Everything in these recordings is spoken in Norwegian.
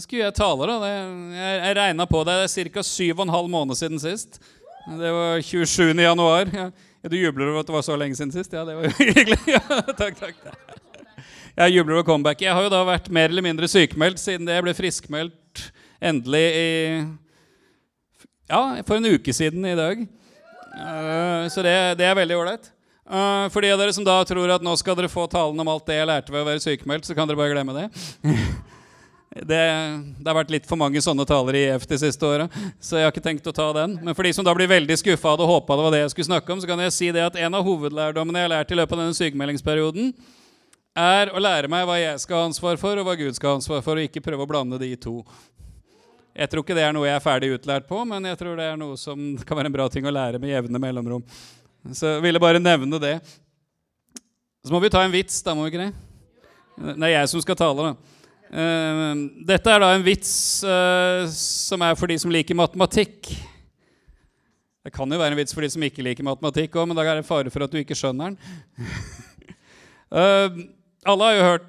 Nå skulle jeg tale, da. Jeg jeg regna på det. Det er ca. 7,5 måneder siden sist. Det var 27. januar. Ja. Du jubler over at det var så lenge siden sist? Ja, det var hyggelig. Ja, takk, takk. Jeg jubler over comeback. Jeg har jo da vært mer eller mindre sykemeldt siden det jeg ble friskmeldt endelig i Ja, for en uke siden i dag. Eh, så det, det er veldig ålreit. Uh, for de av dere som da tror at nå skal dere få talen om alt det jeg lærte ved å være sykemeldt, så kan dere bare glemme det. Det, det, har vært litt for mange sånne taler i EF de siste åra, så jeg har ikke tenkt å ta den. Men for de som da blir veldig skuffa og håpa det var det jeg skulle snakke om, så kan jeg si det at en av hovedlærdommene jeg har lært i løpet av denne sykemeldingsperioden, er å lære meg hva jeg skal ha ansvar for, og hva Gud skal ha ansvar for, og ikke prøve å blande de to. Jeg tror ikke det er noe jeg er ferdig utlært på, men jeg tror det er noe som kan være en bra ting å lære med jevne mellomrom. Så jeg ville bare nevne det. Så må vi ta en vits, da, må vi ikke det? Det er jeg som skal tale, da. Uh, dette er da en vits uh, som er for de som liker matematikk. Det kan jo være en vits for de som ikke liker matematikk òg, men da er det fare for at du ikke skjønner den. uh, alle har jo hørt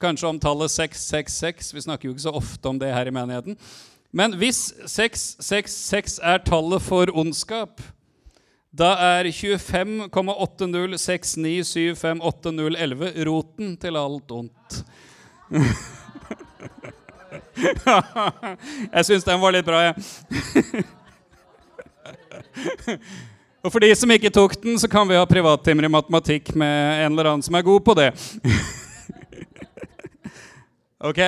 kanskje om tallet 666. Vi snakker jo ikke så ofte om det her i menigheten. Men hvis 666 er tallet for ondskap, da er 25,8069758011 roten til alt ondt. jeg syns den var litt bra, jeg. Og for de som ikke tok den, så kan vi ha privattimer i matematikk med en eller annen som er god på det. ok?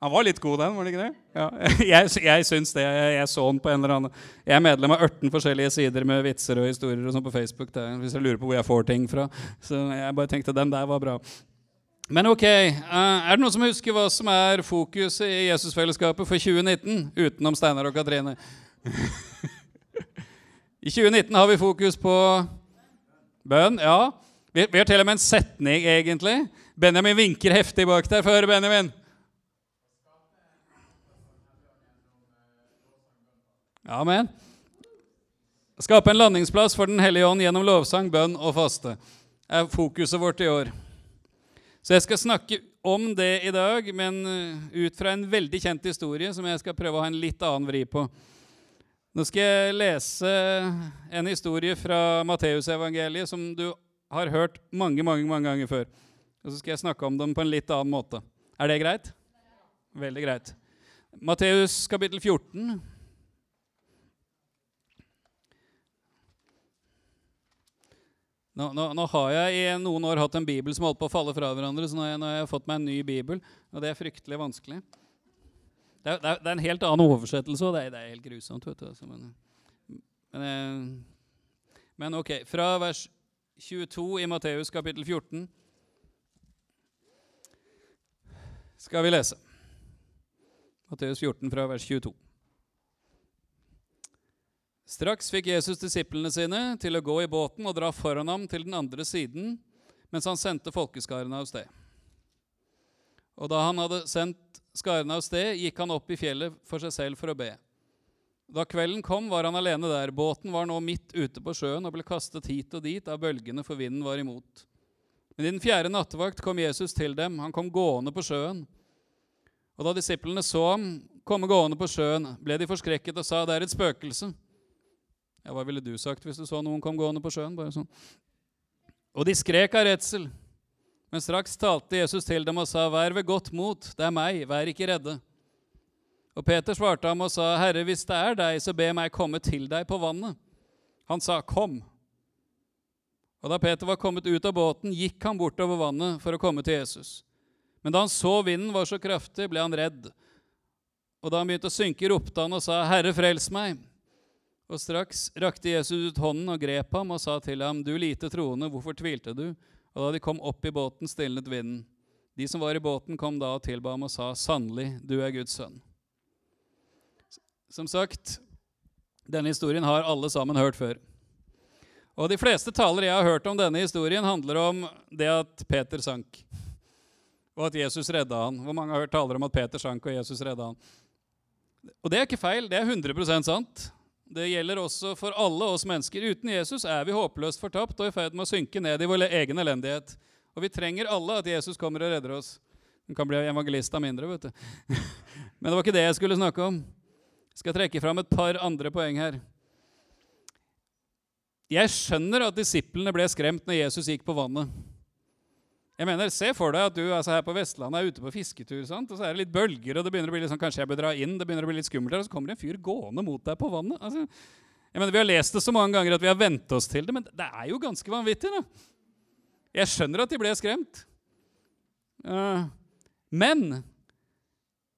Han var litt god, den, var det ikke det? Ja. Jeg, jeg syns det. Jeg, jeg, så den på en eller annen Jeg er medlem av 18 forskjellige sider med vitser og historier og sånn på Facebook. Der, hvis jeg lurer på hvor jeg får ting fra. Så jeg bare tenkte den der var bra. Men ok, uh, er det noen som husker hva som er fokuset i Jesusfellesskapet for 2019? Utenom Steinar og Katrine. I 2019 har vi fokus på bønn. Ja. Vi, har til og med en setning, egentlig. Benjamin vinker heftig bak der. Få høre, Benjamin. Amen. Skape en landingsplass for Den hellige ånd gjennom lovsang, bønn og faste er fokuset vårt i år. Så jeg skal snakke om det i dag, men eh, ut fra en veldig kjent historie som jeg skal prøve å ha en litt annen vri på. Nå skal jeg lese en historie fra Matteusevangeliet som du har hørt mange mange, mange ganger før. Og så skal jeg snakke om dem på en litt annen måte. Er det greit? Veldig greit. Matteus kapittel 14. Nå, nå, nå, har jeg i noen år hatt en bibel som holdt på å falle fra hverandre, så nå har jeg, nå har jeg fått meg en ny bibel, og det er fryktelig vanskelig. Det er, det er, en helt annen oversettelse, og det er, det er helt grusomt. vet du. Altså, men, men, eh, men, ok, fra vers 22 i Matteus kapittel 14 skal vi lese. Matteus 14 fra vers 22. Straks fikk Jesus disiplene sine til å gå i båten og dra foran ham til den andre siden, mens han sendte folkeskarene av sted. Og da han hadde sendt skarene av sted, gikk han opp i fjellet for seg selv for å be. Da kvelden kom, var han alene der. Båten var nå midt ute på sjøen og ble kastet hit og dit av bølgene, for vinden var imot. Men i den fjerde nattevakt kom Jesus til dem. Han kom gående på sjøen. Og da disiplene så ham komme gående på sjøen, ble de forskrekket og sa, det er et spøkelse. Ja, Hva ville du sagt hvis du så noen kom gående på sjøen? Bare sånn. Og de skrek av redsel. Men straks talte Jesus til dem og sa, Vær ved godt mot, det er meg, vær ikke redde. Og Peter svarte ham og sa, Herre, hvis det er deg, så be meg komme til deg på vannet. Han sa, Kom. Og da Peter var kommet ut av båten, gikk han bortover vannet for å komme til Jesus. Men da han så vinden var så kraftig, ble han redd. Og da han begynte å synke, ropte han og sa, Herre, frels meg. Og straks rakte Jesus ut hånden og grep ham og sa til ham, Du lite troende, hvorfor tvilte du? Og da de kom opp i båten, stilnet vinden. De som var i båten, kom da og tilba ham og sa, Sannelig, du er Guds sønn. Som sagt, denne historien har alle sammen hørt før. Og De fleste taler jeg har hørt om denne historien, handler om det at Peter sank. Og at Jesus redda han. Hvor mange har hørt taler om at Peter sank og Jesus redda han? Og det er ikke feil. Det er 100% sant. Det gjelder også for alle oss mennesker. Uten Jesus er vi håpløst fortapt og i ferd med å synke ned i vår egen elendighet. Og vi trenger alle at Jesus kommer og redder oss. Du kan bli evangelist av mindre, vet du. Men det var ikke det jeg skulle snakke om. Jeg skal trekke fram et par andre poeng her. Jeg skjønner at disiplene ble skremt når Jesus gikk på vannet. Jeg mener, Se for deg at du altså her på Vestlandet er ute på fisketur, sant? og så er det litt bølger, og det begynner å bli litt sånn, kanskje jeg bør dra inn, det begynner å bli litt skummelt og så kommer det en fyr gående mot deg på vannet. Altså, jeg mener, Vi har lest det så mange ganger at vi har vent oss til det, men det er jo ganske vanvittig. da. Jeg skjønner at de ble skremt. Uh, men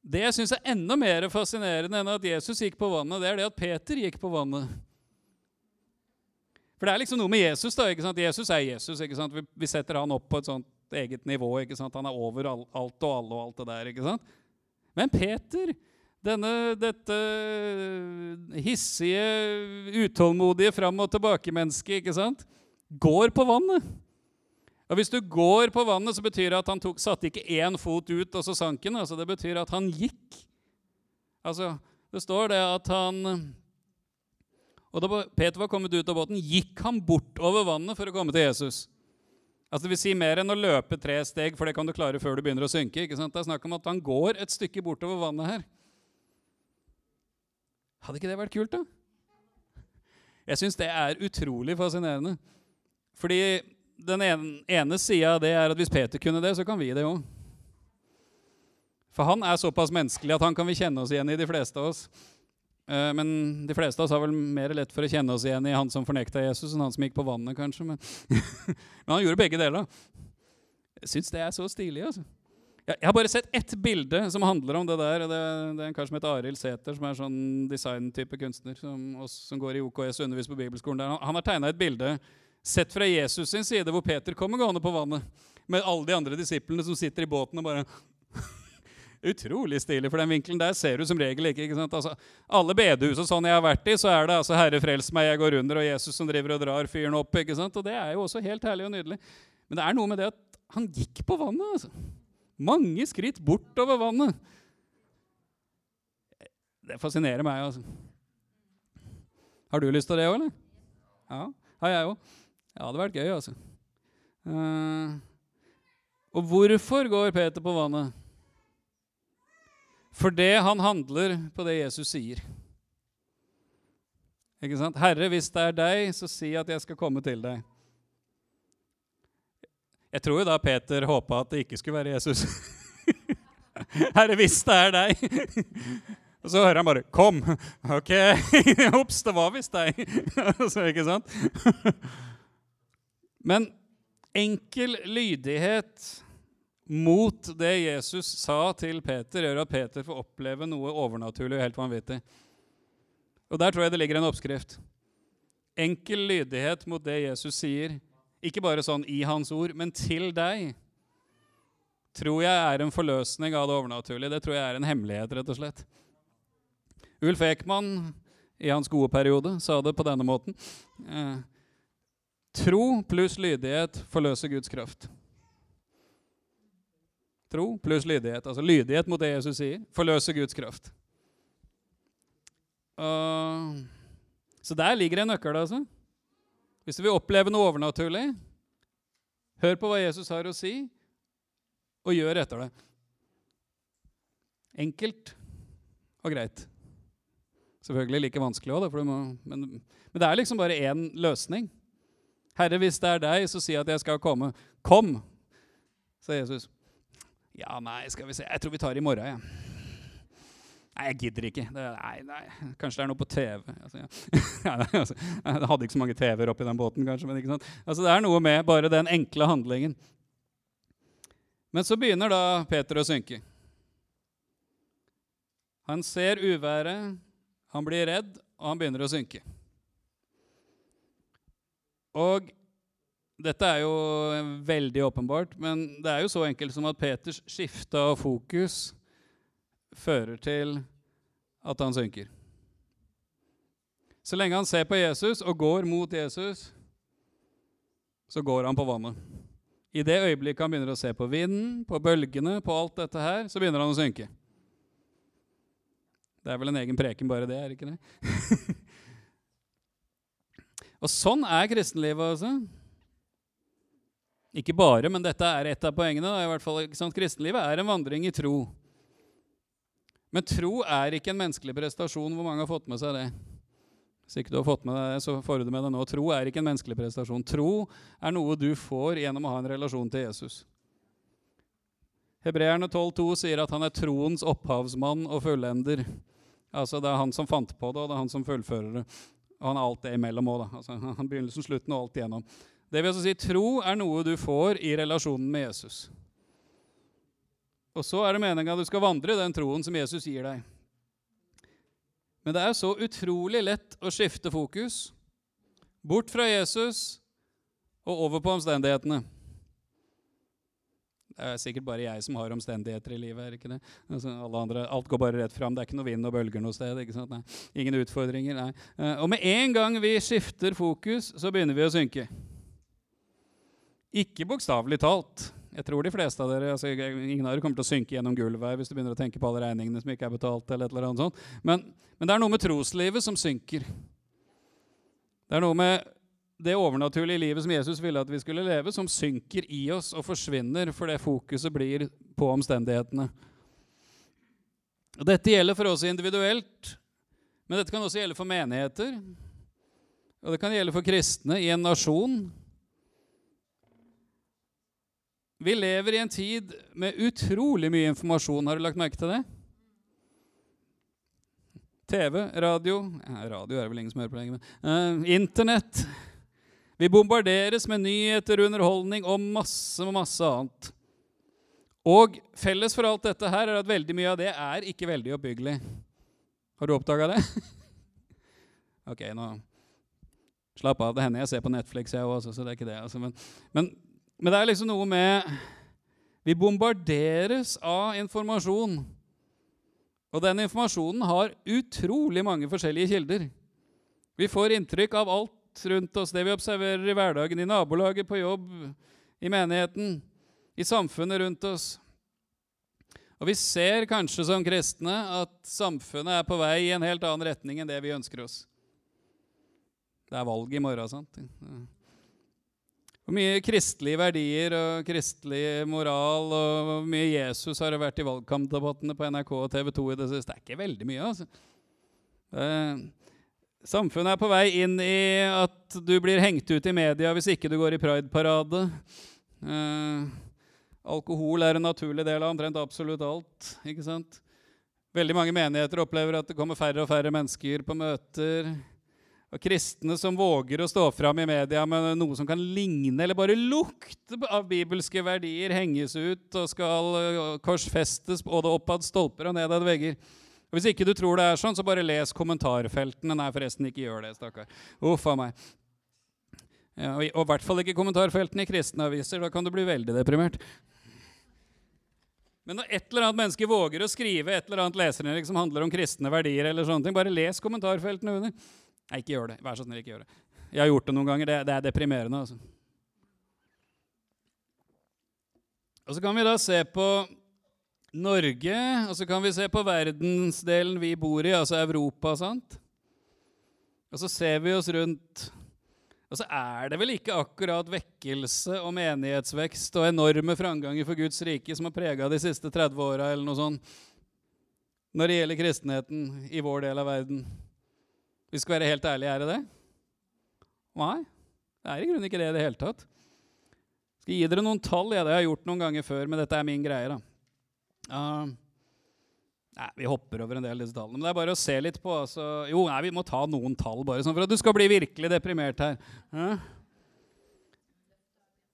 det jeg syns er enda mer fascinerende enn at Jesus gikk på vannet, det er det at Peter gikk på vannet. For det er liksom noe med Jesus. da, ikke sant? Jesus er Jesus. ikke sant? Vi setter han opp på et sånt eget nivå. ikke sant? Han er over alt og alle og alt det der. ikke sant? Men Peter, denne, dette hissige, utålmodige fram og tilbake-mennesket, ikke sant, går på vannet. Og Hvis du går på vannet, så betyr det at han tok, satte ikke én fot ut, og så sank han. Altså, det betyr at han gikk. Altså, Det står det at han og da Peter var kommet ut av båten, gikk han bortover vannet for å komme til Jesus. Altså Det vil si mer enn å løpe tre steg, for det kan du klare før du begynner å synke. ikke sant? Det er snakk om at han går et stykke bortover vannet her. Hadde ikke det vært kult, da? Jeg syns det er utrolig fascinerende. Fordi den ene, ene sida av det er at hvis Peter kunne det, så kan vi det òg. For han er såpass menneskelig at han kan vi kjenne oss igjen i, de fleste av oss. Eh, men de fleste av oss har vel mer lett for å kjenne oss igjen i han som fornekta Jesus, enn han som gikk på vannet, kanskje. Men, men han gjorde begge deler. Jeg syns det er så stilig. altså. Jeg har bare sett ett bilde som handler om det der. Det, det er en kar som heter Arild Sæther, som er sånn designtype kunstner som, som, går i OKS og underviser på bibelskolen der. Han, han har tegna et bilde sett fra Jesus sin side, hvor Peter kommer gående på vannet med alle de andre disiplene som sitter i båten og bare Utrolig stilig, for den vinkelen der ser du som regel ikke. ikke sant? Altså, alle bedehus og sånn jeg har vært i, så er det altså 'Herre, frels meg, jeg går under', og Jesus som driver og drar fyren opp. ikke sant? Og det er jo også helt herlig og nydelig. Men det er noe med det at han gikk på vannet. altså. Mange skritt bortover vannet. Det fascinerer meg, altså. Har du lyst til det òg, eller? Ja, har jeg òg. Ja, det hadde vært gøy, altså. Uh, og hvorfor går Peter på vannet? For det han handler på det Jesus sier. Ikke sant? 'Herre, hvis det er deg, så si at jeg skal komme til deg.' Jeg tror jo da Peter håpa at det ikke skulle være Jesus. 'Herre, hvis det er deg' Og så hører han bare 'Kom'. Ok, ops, det var visst deg. så, ikke sant? Men enkel lydighet mot det Jesus sa til Peter, gjør at Peter får oppleve noe overnaturlig og helt vanvittig. Og Der tror jeg det ligger en oppskrift. Enkel lydighet mot det Jesus sier, ikke bare sånn i hans ord, men til deg, tror jeg er en forløsning av det overnaturlige. Det tror jeg er en hemmelighet, rett og slett. Ulf Ekman, i hans gode periode, sa det på denne måten. Eh, tro pluss lydighet forløser Guds kraft. Tro pluss lydighet. Altså lydighet mot det Jesus sier. Forløse Guds kraft. Uh, så der ligger en nøkkel, altså. Hvis du vil oppleve noe overnaturlig, hør på hva Jesus har å si, og gjør etter det. Enkelt og greit. Selvfølgelig like vanskelig òg, men, men, det er liksom bare én løsning. Herre, hvis det er deg, så si at jeg skal komme. Kom! sa Jesus. Ja, nei, skal vi se. Jeg tror vi tar i morgen, jeg. Ja. Nei, jeg gidder ikke. Det, nei, nei, Kanskje det er noe på TV. Altså, ja. altså, jeg hadde ikke så mange TV-er oppi den båten, kanskje. Men ikke sant? Altså, det er noe med bare den enkle handlingen. Men så begynner da Peter å synke. Han ser uværet, han blir redd, og han begynner å synke. Og dette er jo veldig åpenbart, men det er jo så enkelt som at Peters skifte av fokus fører til at han synker. Så lenge han ser på Jesus og går mot Jesus, så går han på vannet. I det øyeblikket han begynner å se på vinden, på bølgene, på alt dette her, så begynner han å synke. Det er vel en egen preken, bare det, er ikke det? og sånn er kristenlivet, altså. Ikke bare, men dette er et av poengene. I hvert fall, ikke sant? Kristenlivet er en vandring i tro. Men tro er ikke en menneskelig prestasjon. Hvor mange har fått med seg det? Hvis ikke du har fått med deg det, så får du det med deg nå. Tro er ikke en menneskelig prestasjon. Tro er noe du får gjennom å ha en relasjon til Jesus. Hebreerne 12,2 sier at han er troens opphavsmann og fullender. Altså Det er han som fant på det, og det er han som fullfører det. Og han er alt det imellom òg. Altså, han begynnelsen, slutten og alt igjennom. Det vil altså si, Tro er noe du får i relasjonen med Jesus. Og så er det meninga du skal vandre i den troen som Jesus gir deg. Men det er så utrolig lett å skifte fokus bort fra Jesus og over på omstendighetene. Det er sikkert bare jeg som har omstendigheter i livet. er ikke det? Altså, andre, alt går bare rett fram. Det er ikke noe vind og bølger noe sted. ikke sant? Nei. Ingen utfordringer. nei. Eh, og med en gang vi skifter fokus, så begynner vi å synke. Ikke bokstavelig talt. Jeg tror de fleste av dere, altså Ingen av dere kommer til å synke gjennom gulvet her hvis du begynner å tenke på alle regningene som ikke er betalt. eller et eller annet sånt. Men, men det er noe med troslivet som synker. Det er noe med det overnaturlige livet som Jesus ville at vi skulle leve, som synker i oss og forsvinner fordi fokuset blir på omstendighetene. Og dette gjelder for oss individuelt, men dette kan også gjelde for menigheter. Og det kan gjelde for kristne i en nasjon. Vi lever i en tid med utrolig mye informasjon. Har du lagt merke til det? TV, radio ja, Radio er det vel ingen som hører på lenger. Uh, Internett. Vi bombarderes med nyheter, underholdning og masse, masse annet. Og felles for alt dette her er at veldig mye av det er ikke veldig oppbyggelig. Har du oppdaga det? ok, nå Slapp av. Det hender jeg ser på Netflix, jeg òg, så det er ikke det. Altså, men, men men det er liksom noe med Vi bombarderes av informasjon. Og den informasjonen har utrolig mange forskjellige kilder. Vi får inntrykk av alt rundt oss, det vi observerer i hverdagen, i nabolaget, på jobb, i menigheten, i samfunnet rundt oss. Og vi ser kanskje som kristne at samfunnet er på vei i en helt annen retning enn det vi ønsker oss. Det er valg i morgen, sant? Hvor mye kristelige verdier og kristelig moral og hvor mye Jesus har det vært i valgkampdebattene på NRK og TV 2 i det siste? Det er ikke veldig mye. altså. Samfunnet er på vei inn i at du blir hengt ut i media hvis ikke du går i prideparade. Eh, alkohol er en naturlig del av omtrent absolutt alt. ikke sant? Veldig mange menigheter opplever at det kommer færre og færre mennesker på møter. Og kristne som våger å stå fram i media med noe som kan ligne eller bare lukte av bibelske verdier, henges ut og skal øh, korsfestes både oppad stolper og nedad vegger. Og Hvis ikke du tror det er sånn, så bare les kommentarfeltene. Nei, forresten, ikke gjør det, stakkar. Uff a meg. Ja, og i hvert fall ikke kommentarfeltene i kristne aviser. Da kan du bli veldig deprimert. Men når et eller annet menneske våger å skrive et eller annet leserinnlegg som handler om kristne verdier, eller sånne ting, bare les kommentarfeltene under. Nei, ikke gjør det. Vær så snill, ikke gjør det. Jeg har gjort det noen ganger. Det, det er deprimerende. altså. Og Så kan vi da se på Norge, og så kan vi se på verdensdelen vi bor i, altså Europa. sant? Og så ser vi oss rundt. Og så er det vel ikke akkurat vekkelse og menighetsvekst og enorme framganger for Guds rike som har prega de siste 30 åra eller noe sånt når det gjelder kristenheten i vår del av verden. Vi skal være helt ærlige, er det det? Nei, det er i grunnen ikke det i det hele tatt. Skal gi dere noen tall. Ja, det har jeg gjort noen ganger før, men dette er min greie. da. Uh, nei, Vi hopper over en del av disse tallene. Men det er bare å se litt på. Altså. Jo, nei, vi må ta noen tall, bare sånn for at du skal bli virkelig deprimert her. Uh.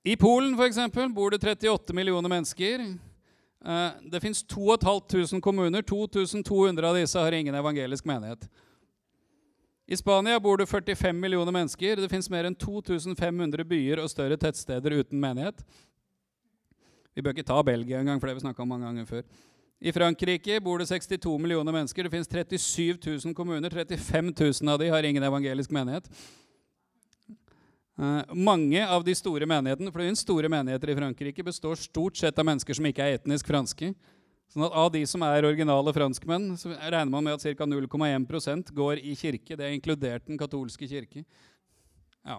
I Polen for eksempel, bor det 38 millioner mennesker. Uh, det fins 2500 kommuner. 2200 av disse har ingen evangelisk menighet. I Spania bor det 45 millioner mennesker. Det fins mer enn 2500 byer og større tettsteder uten menighet. Vi bør ikke ta Belgia engang, for det har vi snakka om mange ganger før. I Frankrike bor det 62 millioner mennesker. Det fins 37 000 kommuner. 35 000 av de har ingen evangelisk menighet. Uh, mange av de store menighetene for det finnes store menigheter i Frankrike, består stort sett av mennesker som ikke er etnisk franske. Sånn at Av de som er originale franskmenn, så regner man med at ca. 0,1% går i kirke. Det er inkludert den katolske kirke. Ja.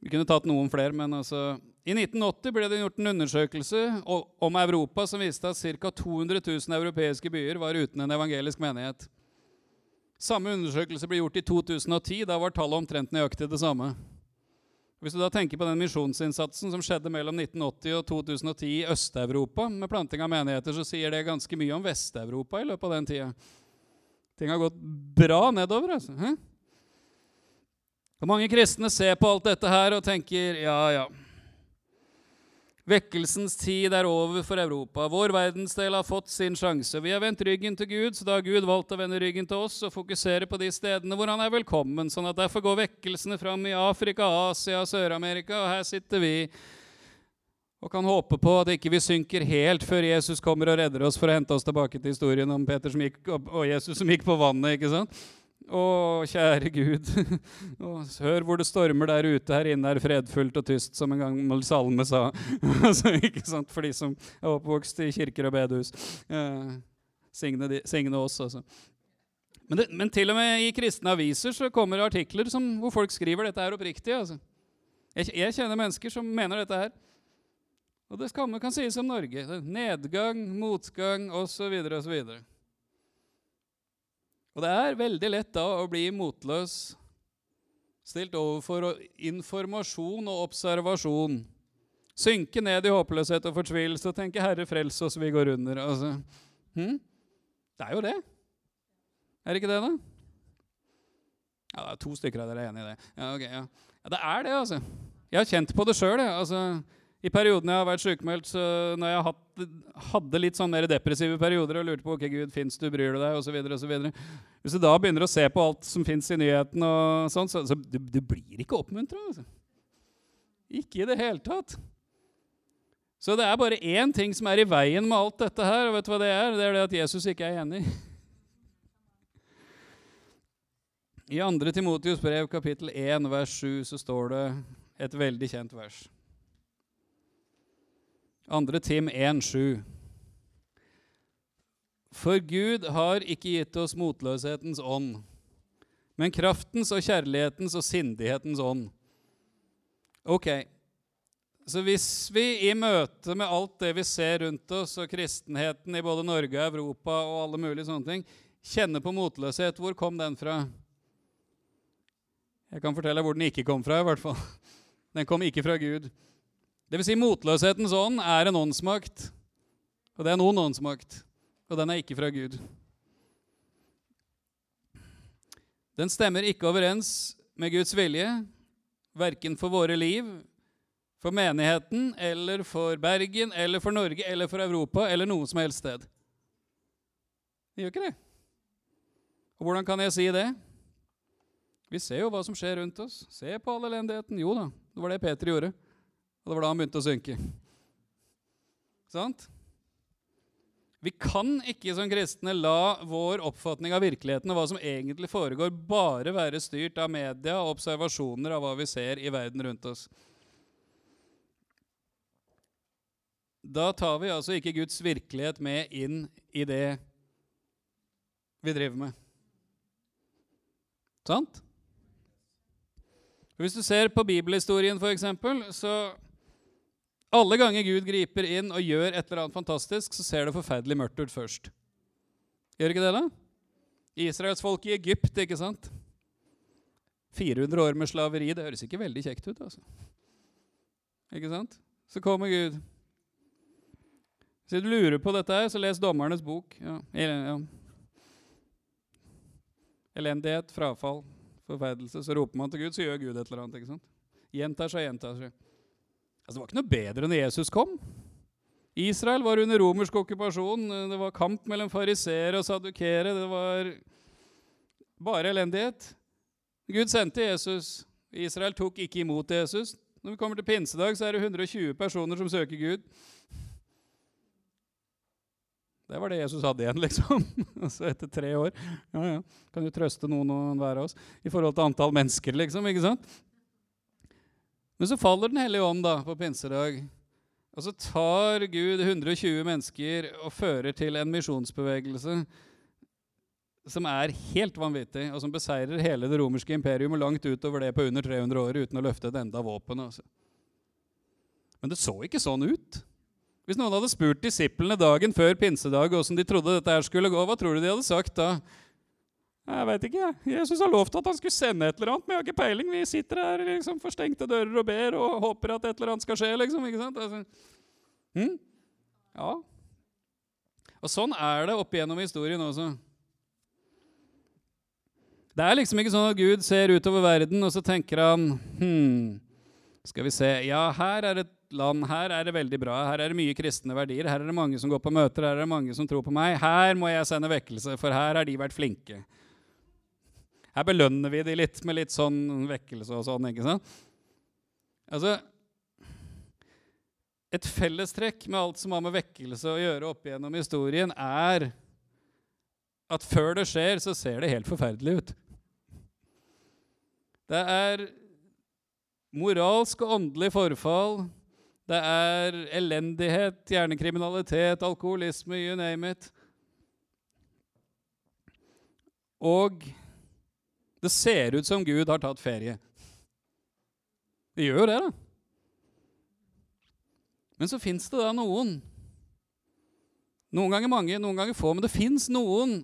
Vi kunne tatt noen flere, men altså I 1980 ble det gjort en undersøkelse om Europa som viste at ca. 200 000 europeiske byer var uten en evangelisk menighet. Samme undersøkelse ble gjort i 2010. Da var tallet omtrent nøyaktig det samme. Hvis du da tenker på den misjonsinnsatsen som skjedde mellom 1980 og 2010 i Øst-Europa, med planting av menigheter, så sier det ganske mye om Vest-Europa i løpet av den tida. Ting har gått bra nedover. altså. Hæ? Og Mange kristne ser på alt dette her og tenker ja, ja. Vekkelsens tid er over for Europa. Vår verdensdel har fått sin sjanse. Vi har vendt ryggen til Gud, så da har Gud valgt å vende ryggen til oss og fokusere på de stedene hvor han er velkommen. sånn at Derfor går vekkelsene fram i Afrika, Asia Sør-Amerika, og her sitter vi og kan håpe på at ikke vi synker helt før Jesus kommer og redder oss for å hente oss tilbake til historien om Peter som gikk, og Jesus som gikk på vannet. ikke sant? Å, kjære Gud, hør hvor det stormer der ute. Her inne er fredfullt og tyst, som en gammel salme sa. altså, ikke sant? For de som er oppvokst i kirker og bedehus. Eh, signe, oss, altså. Men, det, men, til og med i kristne aviser så kommer artikler som, hvor folk skriver dette her oppriktig. Altså. Jeg, jeg, kjenner mennesker som mener dette her. Og det kan, kan sies om Norge. Nedgang, motgang osv. osv. Og det er veldig lett da å bli motløs, stilt overfor informasjon og observasjon. Synke ned i håpløshet og fortvilelse og tenke 'Herre, frels oss, vi går under'. Altså, hm? Det er jo det. Er det ikke det, da? Ja, det er to stykker av dere er enig i det. Ja, okay, ja. ja, Det er det, altså. Jeg har kjent på det sjøl. Altså, i periodene jeg har vært sykemeldt, så når jeg hatt, hadde litt sånn mer depressive perioder og lurte på ok, Gud, fins du, bryr du deg, osv. osv. Hvis du da begynner å se på alt som fins i nyheten, og sånn, så, så du, du, blir ikke oppmuntra. Altså. Ikke i det hele tatt. Så det er bare én ting som er i veien med alt dette her, og vet du hva det er? Det er det at Jesus ikke er enig. I 2. Timotius brev kapittel 1 vers 7 så står det et veldig kjent vers. 2. Tim 1,7. For Gud har ikke gitt oss motløshetens ånd, men kraftens og kjærlighetens og sindighetens ånd. Ok, så hvis vi i møte med alt det vi ser rundt oss, og kristenheten i både Norge og Europa og alle mulige sånne ting, kjenner på motløshet, hvor kom den fra? Jeg kan fortelle hvor den ikke kom fra, i hvert fall. Den kom ikke fra Gud. Det vil si, motløshetens ånd er en åndsmakt. Og det er noen åndsmakt. Og den er ikke fra Gud. Den stemmer ikke overens med Guds vilje, verken for våre liv, for menigheten, eller for Bergen, eller for Norge, eller for Europa, eller noe som helst sted. Det gjør ikke det. Og hvordan kan jeg si det? Vi ser jo hva som skjer rundt oss. Se på all elendigheten. Jo da, det var det Peter gjorde. Og det var da han begynte å synke. Sant? Vi kan ikke som kristne la vår oppfatning av virkeligheten og hva som egentlig foregår, bare være styrt av media og observasjoner av hva vi ser i verden rundt oss. Da tar vi altså ikke Guds virkelighet med inn i det vi driver med. Sant? Hvis du ser på bibelhistorien, f.eks., så alle ganger Gud griper inn og gjør et eller annet fantastisk, så ser det forferdelig mørkt ut først. Gjør ikke det, da? Israelsfolket i Egypt, ikke sant? 400 år med slaveri, det høres ikke veldig kjekt ut. altså. Ikke sant? Så kommer Gud. Hvis du lurer på dette, her, så les Dommernes bok. Ja. ja. Elendighet, frafall, forferdelse. Så roper man til Gud, så gjør Gud et eller annet. ikke sant? Gjentar seg, gjentar seg. Altså, det var ikke noe bedre når Jesus kom. Israel var under romersk okkupasjon. Det var kamp mellom fariseere og sadukere. Det var bare elendighet. Gud sendte Jesus. Israel tok ikke imot Jesus. Når vi kommer til pinsedag, så er det 120 personer som søker Gud. Det var det Jesus hadde igjen, liksom. altså etter tre år. Ja, ja. Kan jo trøste noen og hver av oss i forhold til antall mennesker, liksom. ikke sant? Men så faller Den hellige ånd da på pinsedag. Og så tar Gud 120 mennesker og fører til en misjonsbevegelse som er helt vanvittig, og som beseirer hele det romerske imperium og langt utover det på under 300 år uten å løfte et enda våpen. Altså. Men det så ikke sånn ut. Hvis noen hadde spurt disiplene dagen før pinsedag åssen de trodde dette her skulle gå, hva tror du de hadde sagt da? Jeg veit ikke. Jesus har lovt at han skulle sende et eller annet, men jeg har ikke peiling. Vi sitter her liksom, for stengte dører og ber og håper at et eller annet skal skje. liksom, ikke sant? Altså, hm? Ja. Og sånn er det opp igjennom historien også. Det er liksom ikke sånn at Gud ser utover verden, og så tenker han hm, Skal vi se Ja, her er et land, her er det veldig bra. Her er det mye kristne verdier. Her er det mange som går på møter, her er det mange som tror på meg. Her må jeg sende vekkelse, for her har de vært flinke. Her belønner vi de litt med litt sånn vekkelse og sånn. ikke sant? Altså, Et fellestrekk med alt som har med vekkelse å gjøre opp igjennom historien, er at før det skjer, så ser det helt forferdelig ut. Det er moralsk og åndelig forfall. Det er elendighet, hjernekriminalitet, alkoholisme, you name it. Og det ser ut som Gud har tatt ferie. Det gjør jo det, da. Men så fins det da noen Noen ganger mange, noen ganger få, men det fins noen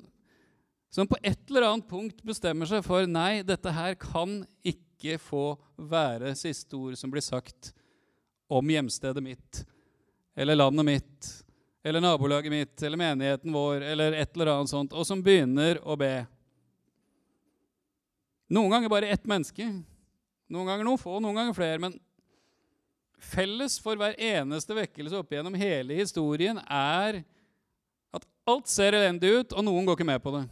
som på et eller annet punkt bestemmer seg for nei, dette her kan ikke få være siste ord som blir sagt om hjemstedet mitt eller landet mitt eller nabolaget mitt eller menigheten vår eller et eller annet sånt, og som begynner å be. Noen ganger bare ett menneske, noen ganger noen få, noen ganger flere. Men felles for hver eneste vekkelse opp gjennom hele historien er at alt ser elendig ut, og noen går ikke med på det.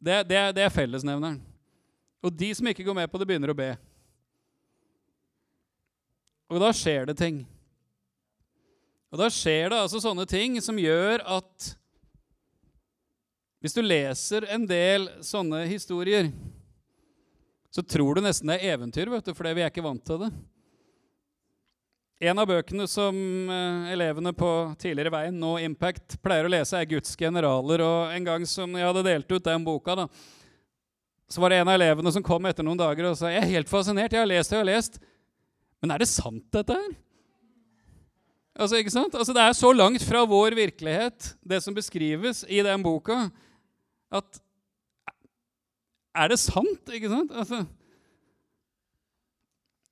Det, det, det er fellesnevneren. Og de som ikke går med på det, begynner å be. Og da skjer det ting. Og da skjer det altså sånne ting som gjør at hvis du leser en del sånne historier, så tror du nesten det er eventyr, vet du, fordi vi er ikke vant til det. En av bøkene som eh, elevene på tidligere veien, nå Impact, pleier å lese, er 'Guds generaler'. Og En gang som jeg hadde delt ut den boka, da, så var det en av elevene som kom etter noen dager og sa 'Jeg er helt fascinert. Jeg har lest og jeg har lest.' Men er det sant, dette her? Altså, ikke sant? Altså, Det er så langt fra vår virkelighet, det som beskrives i den boka, at Er det sant, ikke sant? Altså,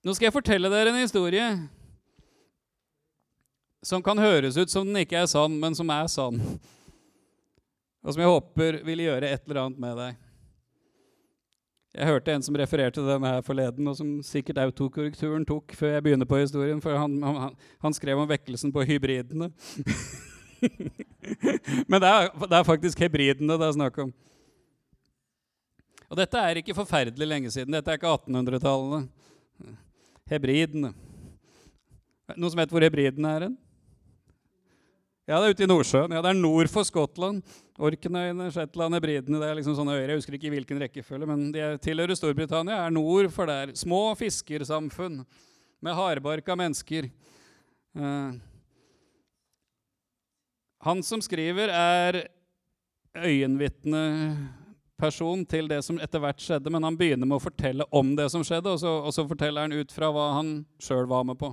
nå skal jeg fortelle dere en historie som kan høres ut som den ikke er sann, men som er sann. Og som jeg håper vil gjøre et eller annet med deg. Jeg hørte en som refererte denne her forleden, og som sikkert autokorrekturen tok før jeg begynner på historien, for han, han, han skrev om vekkelsen på hybridene. Men det er, det er, faktisk hebridene det er snakk om. Og dette er ikke forferdelig lenge siden. Dette er ikke 1800-tallet. Hebridene. Noen som vet hvor hebridene er hen? Ja, det er ute i Nordsjøen. Ja, Det er nord for Skottland. Orknøyene, Shetland, Hebridene det er liksom sånne øyer. Jeg husker ikke i hvilken rekkefølge, men de tilhører Storbritannia. er nord for der. Små fiskersamfunn med hardbarka mennesker. Uh, han som skriver, er øyenvitneperson til det som etter hvert skjedde, men han begynner med å fortelle om det som skjedde, og så, og så forteller han ut fra hva han sjøl var med på.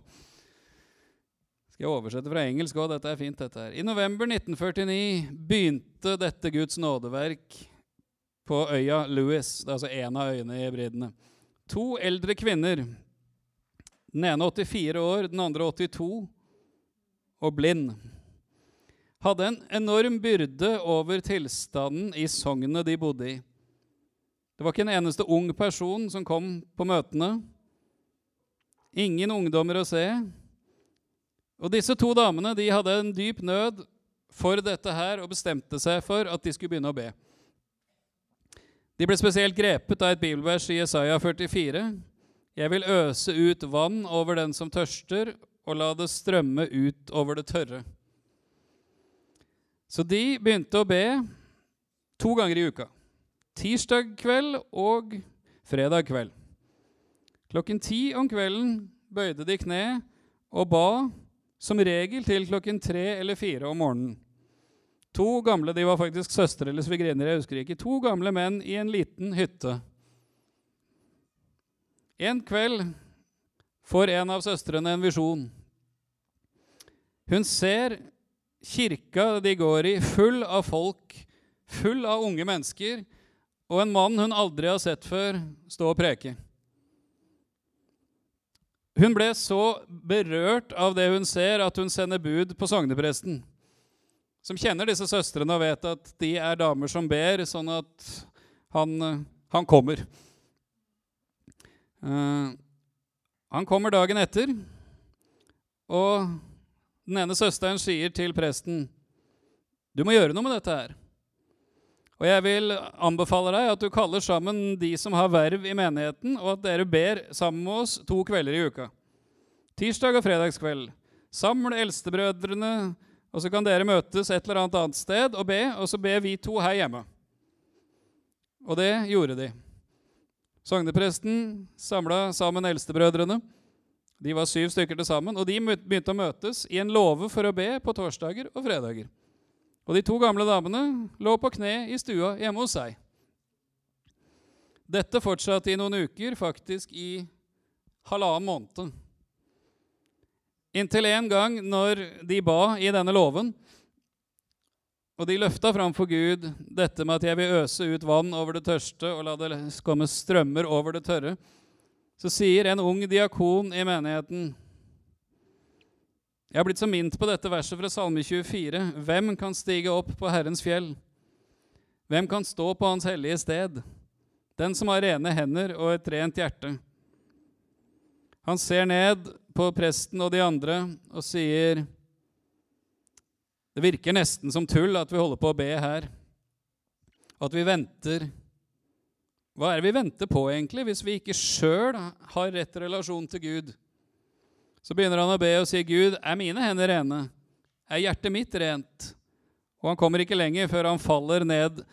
Skal jeg oversette fra engelsk òg? Dette er fint. dette her. I november 1949 begynte dette Guds nådeverk på øya Louis. Det er altså en av øyene i Hebridene. To eldre kvinner, Den ene 84 år, den andre 82, og blind. Hadde en enorm byrde over tilstanden i sognet de bodde i. Det var ikke en eneste ung person som kom på møtene. Ingen ungdommer å se. Og disse to damene de hadde en dyp nød for dette her og bestemte seg for at de skulle begynne å be. De ble spesielt grepet av et bibelvers i Jesaja 44. Jeg vil øse ut vann over den som tørster, og la det strømme ut over det tørre. Så de begynte å be to ganger i uka. Tirsdag kveld og fredag kveld. Klokken ti om kvelden bøyde de kne og ba som regel til klokken tre eller fire om morgenen. To gamle de var faktisk søstre eller svigerinner, jeg husker ikke. To gamle menn i en liten hytte. En kveld får en av søstrene en visjon. Hun ser kirka de går i, full av folk, full av unge mennesker, og en mann hun aldri har sett før, stå og preke. Hun ble så berørt av det hun ser, at hun sender bud på sognepresten, som kjenner disse søstrene og vet at de er damer som ber, sånn at han, han kommer. Uh, han kommer dagen etter, og den ene søsteren sier til presten, 'Du må gjøre noe med dette her.' Og jeg vil anbefale deg at du kaller sammen de som har verv i menigheten, og at dere ber sammen med oss to kvelder i uka. Tirsdag og fredagskveld. Saml eldstebrødrene, og så kan dere møtes et eller annet annet sted og be, og så ber vi to her hjemme. Og det gjorde de. Sognepresten samla sammen eldstebrødrene. De var syv stykker til sammen, og de begynte å møtes i en låve for å be på torsdager og fredager. Og de to gamle damene lå på kne i stua hjemme hos seg. Dette fortsatte i noen uker, faktisk i halvannen måned. Inntil en gang når de ba i denne låven, og de løfta fram for Gud dette med at 'jeg vil øse ut vann over det tørste og la det komme strømmer over det tørre', så sier en ung diakon i menigheten jeg har blitt så mint på dette verset fra Salme 24. Hvem kan stige opp på Herrens fjell? Hvem kan stå på Hans hellige sted? Den som har rene hender og et rent hjerte. Han ser ned på presten og de andre og sier Det virker nesten som tull at vi holder på å be her. At vi venter. Hva er det vi venter på, egentlig, hvis vi ikke sjøl har rett relasjon til Gud? Så begynner han å be og si, 'Gud, er mine hender rene? Er hjertet mitt rent?' Og han kommer ikke lenger før han faller ned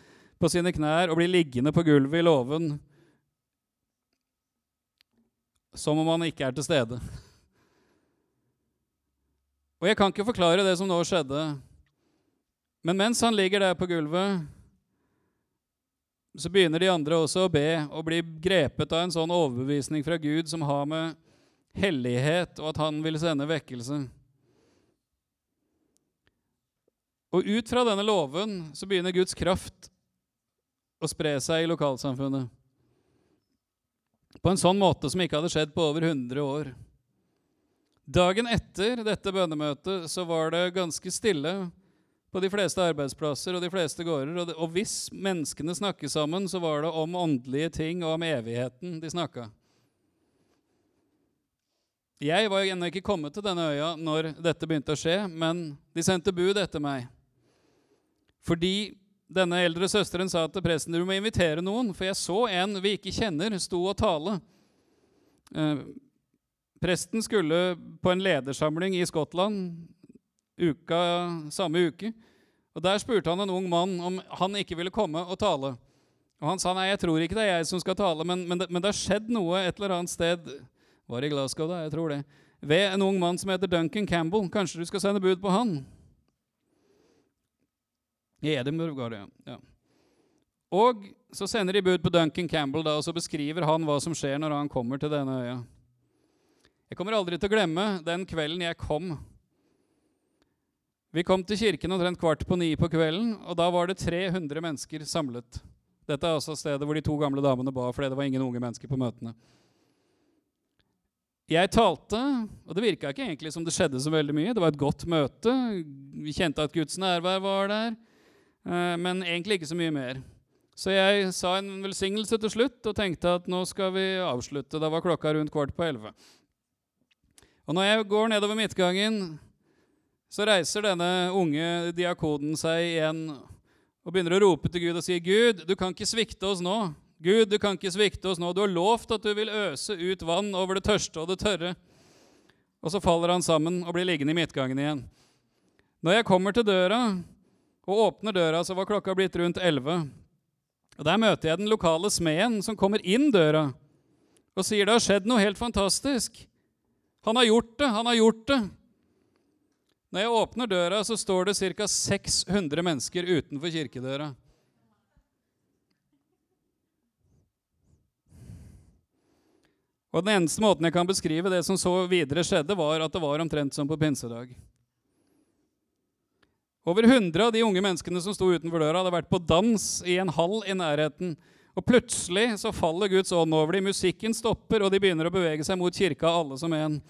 på sine knær og blir liggende på gulvet i låven som om han ikke er til stede. Og jeg kan ikke forklare det som nå skjedde, men mens han ligger der på gulvet, så begynner de andre også å be og bli grepet av en sånn overbevisning fra Gud som har med hellighet, og at han vil sende vekkelse. Og ut fra denne låven så begynner Guds kraft å spre seg i lokalsamfunnet. På en sånn måte som ikke hadde skjedd på over 100 år. Dagen etter dette bønnemøtet så var det ganske stille på de fleste arbeidsplasser og de fleste gårder. Og, det, og hvis menneskene snakket sammen, så var det om åndelige ting og om evigheten de snakka. Jeg var ennå ikke kommet til denne øya når dette begynte å skje, men de sendte bud etter meg. Fordi denne eldre søsteren sa til presten du må invitere noen, for jeg så en vi ikke kjenner, sto og tale. Eh, presten skulle på en ledersamling i Skottland uka, samme uke. og Der spurte han en ung mann om han ikke ville komme og tale. Og Han sa nei, jeg tror ikke det er jeg som skal tale, men, men, det, men det har skjedd noe et eller annet sted var i Glasgow, da. Jeg tror det. Ved en ung mann som heter Duncan Campbell. Kanskje du skal sende bud på han? I Edinburgh var det, ja. Og så sender de bud på Duncan Campbell, da, og så beskriver han hva som skjer når han kommer til denne øya. Jeg kommer aldri til å glemme den kvelden jeg kom. Vi kom til kirken omtrent kvart på ni på kvelden, og da var det 300 mennesker samlet. Dette er altså stedet hvor de to gamle damene ba, fordi det var ingen unge mennesker på møtene. Jeg talte, og det virka ikke egentlig som det skjedde så veldig mye. Det var et godt møte. Vi kjente at Guds nærvær var der, eh, men egentlig ikke så mye mer. Så jeg sa en velsignelse til slutt og tenkte at nå skal vi avslutte. Da var klokka rundt kvart på elleve. Og når jeg går nedover midtgangen, så reiser denne unge diakonen seg igjen og begynner å rope til Gud og sier, 'Gud, du kan ikke svikte oss nå.' Gud, du kan ikke svikte oss nå. Du har lovt at du vil øse ut vann over det tørste og det tørre. Og så faller han sammen og blir liggende i midtgangen igjen. Når jeg kommer til døra og åpner døra, så var klokka blitt rundt elleve. Og Der møter jeg den lokale smeden som kommer inn døra og sier det har skjedd noe helt fantastisk. Han har gjort det, han har gjort det. Når jeg åpner døra, så står det ca. 600 mennesker utenfor kirkedøra. Og Den eneste måten jeg kan beskrive det som så videre skjedde, var at det var omtrent som på pinsedag. Over 100 av de unge menneskene som sto utenfor døra, hadde vært på dans i en hall i nærheten. Og Plutselig så faller Guds ånd over dem. Musikken stopper, og de begynner å bevege seg mot kirka, alle som en.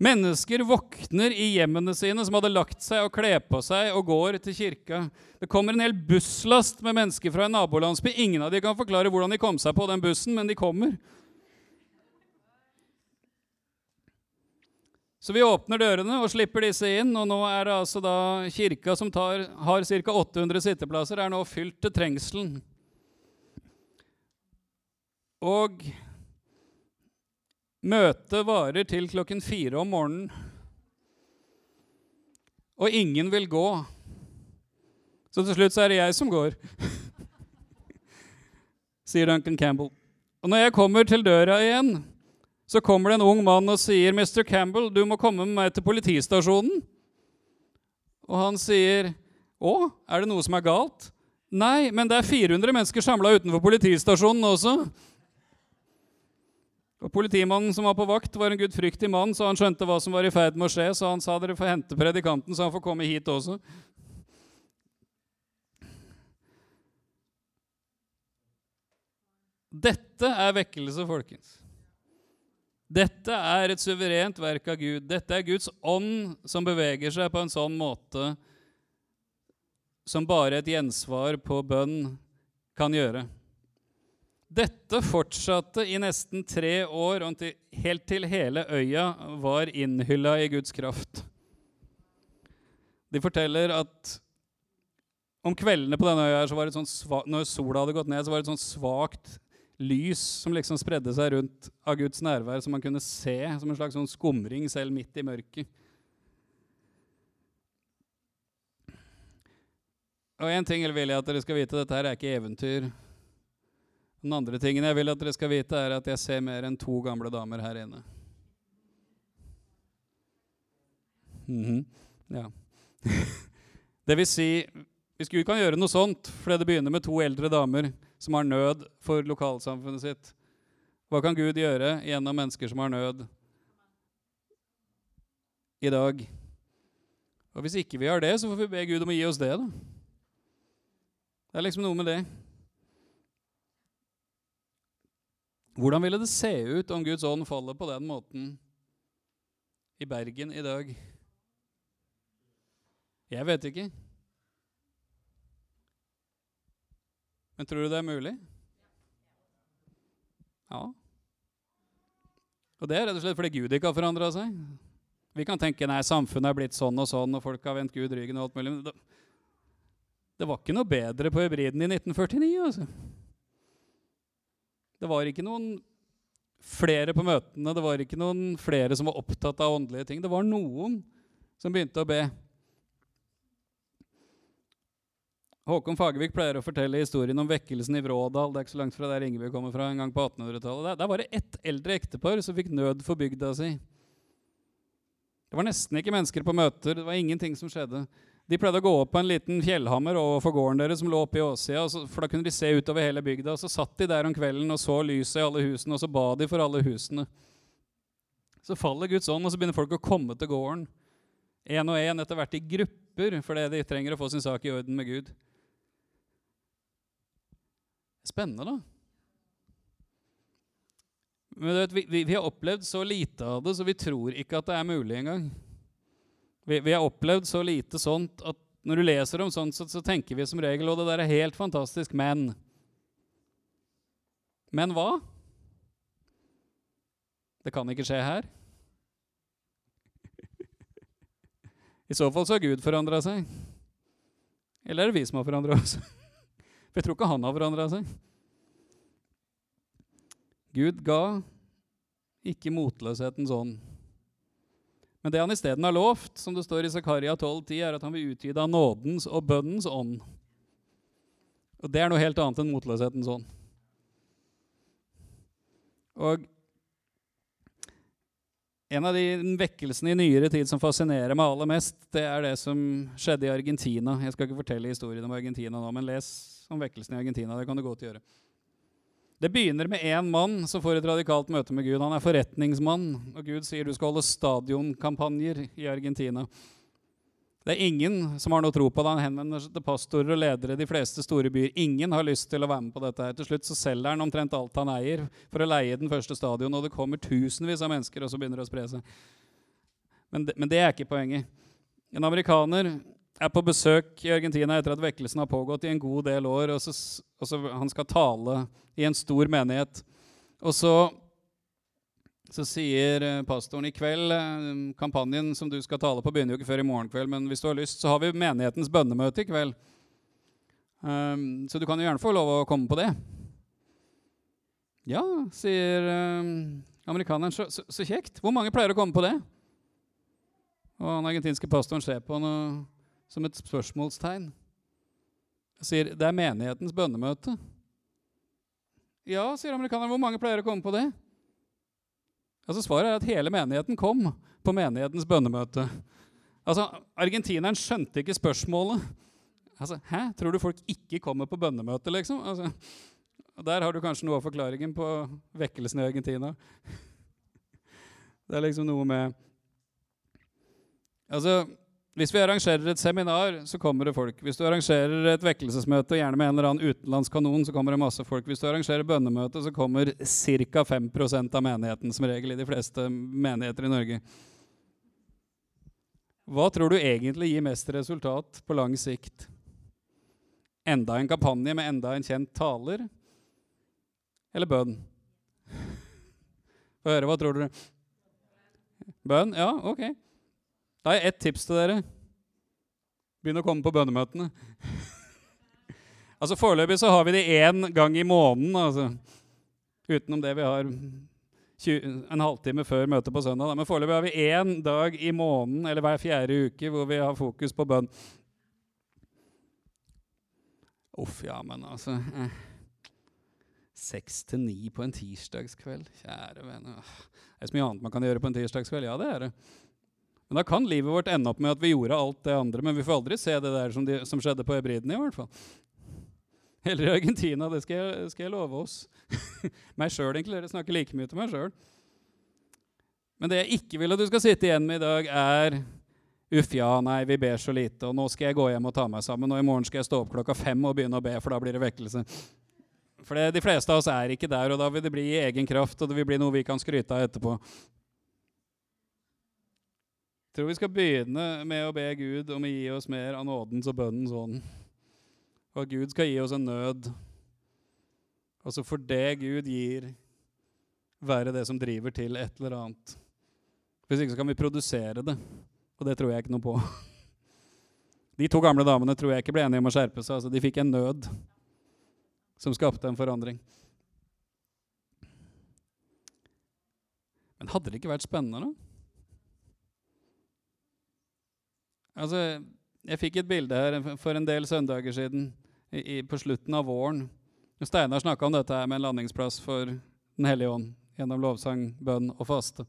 Mennesker våkner i hjemmene sine, som hadde lagt seg og kler på seg og går til kirka. Det kommer en hel busslast med mennesker fra en nabolandsby. Ingen av dem kan forklare hvordan de kom seg på den bussen, men de kommer. Så vi åpner dørene og slipper disse inn, og nå er det altså da kirka som tar, har ca. 800 sitteplasser, er nå fylt til trengselen. Og møtet varer til klokken fire om morgenen. Og ingen vil gå. Så til slutt så er det jeg som går, sier Duncan Campbell. Og når jeg kommer til døra igjen, så kommer det en ung mann og sier, 'Mr. Campbell, du må komme med meg til politistasjonen.' Og han sier, 'Å, er det noe som er galt?' 'Nei, men det er 400 mennesker samla utenfor politistasjonen også.' Og Politimannen som var på vakt, var en gudfryktig mann, så han skjønte hva som var i ferd med å skje, så han sa dere får hente predikanten, så han får komme hit også. Dette er vekkelse, folkens. Dette er et suverent verk av Gud. Dette er Guds ånd som beveger seg på en sånn måte som bare et gjensvar på bønn kan gjøre. Dette fortsatte i nesten tre år, og helt til hele øya var innhylla i Guds kraft. De forteller at om kveldene på denne øya så var det sånn når sola hadde gått ned, så var det et sånn svakt lys som liksom spredde seg rundt av Guds nærvær, som man kunne se som en slags sånn skumring selv midt i mørket. Og én ting vil jeg at dere skal vite, dette her er ikke eventyr. Den andre tingen jeg vil at dere skal vite, er at jeg ser mer enn to gamle damer her inne. Mm -hmm. Ja. det vil si, hvis Gud kan gjøre noe sånt fordi det begynner med to eldre damer som har nød for lokalsamfunnet sitt. Hva kan Gud gjøre gjennom mennesker som har nød i dag? Og Hvis ikke vi har det, så får vi be Gud om å gi oss det. da. Det er liksom noe med det. Hvordan ville det se ut om Guds ånd faller på den måten i Bergen i dag? Jeg vet ikke. Men tror du det er mulig? Ja. Og det er rett og slett fordi Gud ikke har forandra seg. Vi kan tenke nei, samfunnet er blitt sånn og sånn, og folk har vendt Gud ryggen og alt mulig. Men det, var ikke noe bedre på hybriden i 1949. altså. Det var ikke noen flere på møtene, det var ikke noen flere som var opptatt av åndelige ting. Det var noen som begynte å be. Håkon Fagervik pleier å fortelle historien om vekkelsen i Vrådal. Det er ikke så langt fra der Ingebjørg kommer fra. en gang på 1800-tallet. Der, der var det ett eldre ektepar som fikk nød for bygda si. Det var nesten ikke mennesker på møter. Det var ingenting som skjedde. De pleide å gå opp på en liten fjellhammer overfor gården deres som lå oppe i åssida, for da kunne de se utover hele bygda. Og så satt de der om kvelden og så lyset i alle husene, og så ba de for alle husene. Så faller Guds ånd, og så begynner folk å komme til gården. Én og én, etter hvert i grupper, fordi de trenger å få sin sak i orden med Gud. Spennende, da. Men vet, vi, vi har opplevd så lite av det, så vi tror ikke at det er mulig engang. Vi, vi har opplevd så lite sånt at når du leser om sånt, så, så tenker vi som regel og det der er helt fantastisk, men Men hva? Det kan ikke skje her. I så fall så har Gud forandra seg. Eller er det vi som har forandra oss? For jeg tror ikke han har forandra seg. Gud ga ikke motløshetens ånd. Men det han isteden har lovt, som det står i Zakaria 12,10, er at han vil utvide av nådens og bønnens ånd. Og det er noe helt annet enn motløshetens ånd. Og en av de vekkelsene i nyere tid som fascinerer meg aller mest, det er det som skjedde i Argentina. Jeg skal ikke fortelle historien om Argentina nå, men les om vekkelsen i Argentina. Det kan du godt gjøre. Det begynner med én mann som får et radikalt møte med Gud. Han er forretningsmann, og Gud sier du skal holde stadionkampanjer i Argentina. Det er ingen som har noe tro på det. Han henvender seg til pastorer og ledere i de fleste store byer. Ingen har lyst til å være med på dette. her. Til slutt så selger han omtrent alt han eier, for å leie den første stadion, og det kommer tusenvis av mennesker, og så begynner det å spre seg. Men det, men det er ikke poenget. En amerikaner er på besøk i Argentina etter at vekkelsen har pågått i en god del år. og, så, og så Han skal tale i en stor menighet. Og så så sier eh, pastoren i kveld eh, Kampanjen som du skal tale på, begynner jo ikke før i morgen kveld, men hvis du har lyst, så har vi menighetens bønnemøte i kveld. Um, så du kan jo gjerne få lov å komme på det. Ja, sier um, amerikaneren. Så, så, så, kjekt. Hvor mange pleier å komme på det? Og den argentinske pastoren ser på noe som et spørsmålstegn. Jeg sier det er menighetens bønnemøte. Ja, sier amerikaneren. Hvor mange pleier å komme på det? Altså Svaret er at hele menigheten kom på menighetens bønnemøte. Altså, Argentineren skjønte ikke spørsmålet. Altså, Hæ? Tror du folk ikke kommer på bønnemøte, liksom? Altså, der har du kanskje noe av forklaringen på vekkelsen i Argentina. Det er liksom noe med Altså, hvis vi arrangerer et seminar, så kommer det folk. Hvis du arrangerer et vekkelsesmøte, gjerne med en eller annen utenlandskanon, så kommer det masse folk. Hvis du arrangerer bønnemøte, så kommer ca. 5% av menigheten som regel i de fleste menigheter i Norge. Hva tror du egentlig gir mest resultat på lang sikt? Enda en kampanje med enda en kjent taler? Eller bønn? Få høre, hva tror dere? Bønn? Ja, ok. Da har jeg ett tips til dere. Begynn å komme på bønnemøtene. altså Foreløpig så har vi det én gang i måneden. altså. Utenom det vi har 20, en halvtime før møtet på søndag. Men foreløpig har vi én dag i måneden eller hver fjerde uke hvor vi har fokus på bønn. Uff, ja, men altså eh. Seks til ni på en tirsdagskveld. Kjære venner. Det er så mye annet man kan gjøre på en tirsdagskveld. Ja, det er det. Men da kan livet vårt ende opp med at vi gjorde alt det andre, men vi får aldri se det der som, de, som skjedde på Hebriden, i hvert fall. Heller i Argentina. Det skal jeg, skal jeg love oss. meg sjøl, egentlig. Dere snakker like mye til meg sjøl. Men det jeg ikke vil at du skal sitte igjen med i dag, er Uff, ja, nei, vi ber så lite, og nå skal jeg gå hjem og ta meg sammen, og i morgen skal jeg stå opp klokka fem og begynne å be, for da blir det vekkelse. For det, de fleste av oss er ikke der, og da vil det bli i egen kraft, og det vil bli noe vi kan skryte av etterpå. Tror vi skal begynne med å be Gud om å gi oss mer av nådens og bønnens ånd. Og at Gud skal gi oss en nød. Altså for det Gud gir, være det som driver til et eller annet. Hvis ikke så kan vi produsere det, og det tror jeg ikke noe på. De to gamle damene tror jeg ikke ble enige om å skjerpe seg. altså De fikk en nød som skapte en forandring. Men hadde det ikke vært spennende? da? Altså, jeg fikk et bilde her for en del søndager siden, i, i, på slutten av våren. Steinar snakka om dette her med en landingsplass for Den hellige ånd gjennom lovsang, bønn og faste.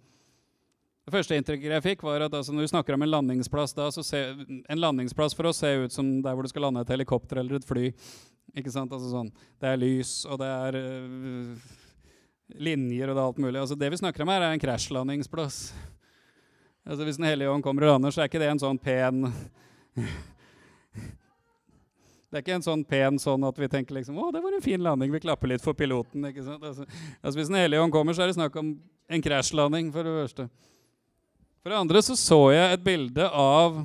Det første inntrykket jeg fikk, var at altså, når du snakker om en landingsplass da, så ser, En landingsplass for oss ser ut som der hvor du skal lande et helikopter eller et fly. Ikke sant? Altså sånn, Det er lys, og det er øh, linjer, og det er alt mulig. Altså, det vi snakker om her, er en krasjlandingsplass. Altså Hvis Den hellige ånd kommer og lander, så er ikke det en sånn pen Det er ikke en sånn pen sånn at vi tenker liksom Å, det var en fin landing. Vi klapper litt for piloten. ikke sant? Altså, altså Hvis Den hellige ånd kommer, så er det snakk om en krasjlanding, for det første. For det andre så så jeg et bilde av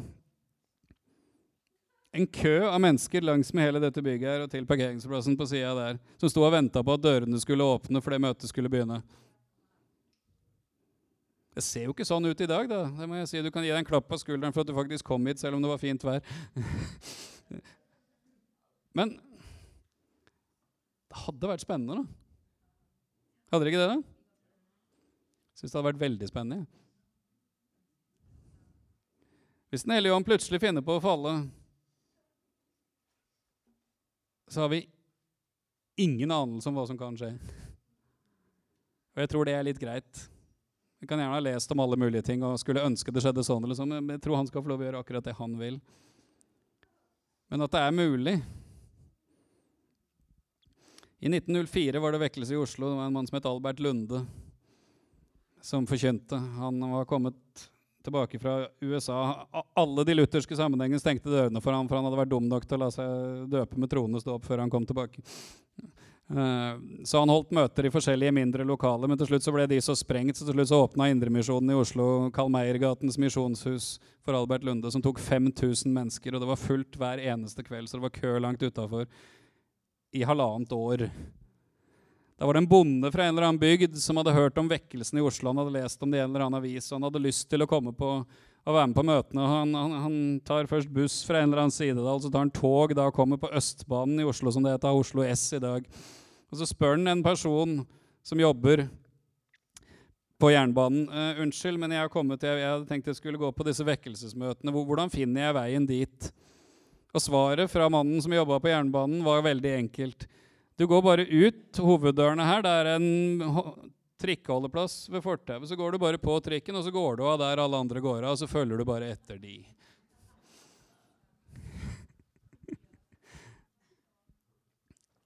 en kø av mennesker langs med hele dette bygget her og til parkeringsplassen på sida der, som sto og venta på at dørene skulle åpne for det møtet skulle begynne. Det ser jo ikke sånn ut i dag, da. Det må jeg si. Du kan gi deg en klapp på skulderen for at du faktisk kom hit, selv om det var fint vær. Men det hadde vært spennende, da. Hadde det ikke det? da? Syns det hadde vært veldig spennende. Hvis Den hellige ånd plutselig finner på å falle, så har vi ingen anelse om hva som kan skje. Og jeg tror det er litt greit. Jeg kan gjerne ha lest om alle mulige ting og skulle ønske det skjedde sånn, eller sånn, men jeg tror han skal få lov å gjøre akkurat det han vil. Men at det er mulig I 1904 var det vekkelse i Oslo. Det var en mann som het Albert Lunde, som forkynte. Han var kommet tilbake fra USA. Alle de lutherske sammenhengene stengte dørene for ham, for han hadde vært dum nok til å la seg døpe med troende stå opp før han kom tilbake. Uh, så han holdt møter i forskjellige mindre lokaler, men til slutt så ble de så sprengt, så til slutt så åpna Indremisjonen i Oslo Karl Meiergatens misjonshus for Albert Lunde, som tok 5000 mennesker, og det var fullt hver eneste kveld, så det var kø langt utafor i halvannet år. Da var det en bonde fra en eller annen bygd som hadde hørt om vekkelsen i Oslo. Han hadde lest om det i en eller annen avis, og han hadde lyst til å komme på og være med på møtene. Han, han, han, tar først buss fra en eller annen side, da, og så tar han tog da kommer på Østbanen i Oslo, som det heter, Oslo S i dag. Og så spør han en person som jobber på jernbanen uh, unnskyld, men jeg har kommet, jeg, jeg hadde tenkt jeg skulle gå på disse vekkelsesmøtene. Hvordan finner jeg veien dit? Og svaret fra mannen som jobba på jernbanen, var veldig enkelt. Du går bare ut hoveddørene her. Det er en trikkeholdeplass ved fortauet. Så går du bare på trikken, og så går du av der alle andre går av, og så følger du bare etter de.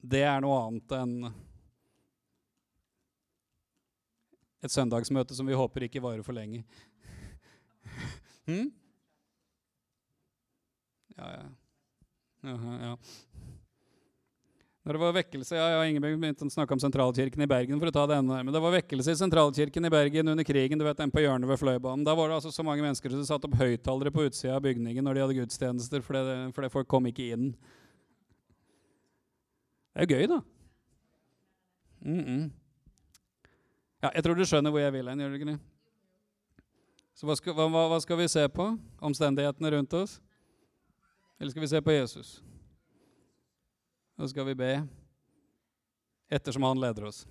Det er noe annet enn et søndagsmøte som vi håper ikke varer for lenge. hm? Ja, ja. Aha, ja. Når det var vekkelse, ja, ja Ingebjørg begynte å snakke om sentralkirken i Bergen. for å ta det enda men det var vekkelse i sentralkirken i Bergen under krigen. du vet, den på hjørnet ved Fløibanen. Da var det altså så mange mennesker som satte opp høyttalere på utsida av bygningen når de hadde gudstjenester, fordi, fordi folk kom ikke inn. Det er jo gøy, da. Mm -mm. Ja, jeg tror du skjønner hvor jeg vil hen, gjør du ikke det? Så hva skal, hva, hva skal vi se på? Omstendighetene rundt oss? Eller skal vi se på Jesus? Nå skal vi be ettersom han leder oss.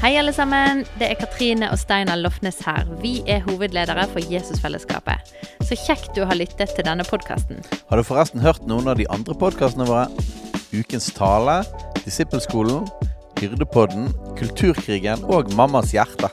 Hei, alle sammen. Det er Katrine og Steinar Lofnes her. Vi er hovedledere for Jesusfellesskapet. Så kjekt du har lyttet til denne podkasten. Har du forresten hørt noen av de andre podkastene våre? Ukens tale, Disippelskolen, Hyrdepodden, Kulturkrigen og Mammas hjerte.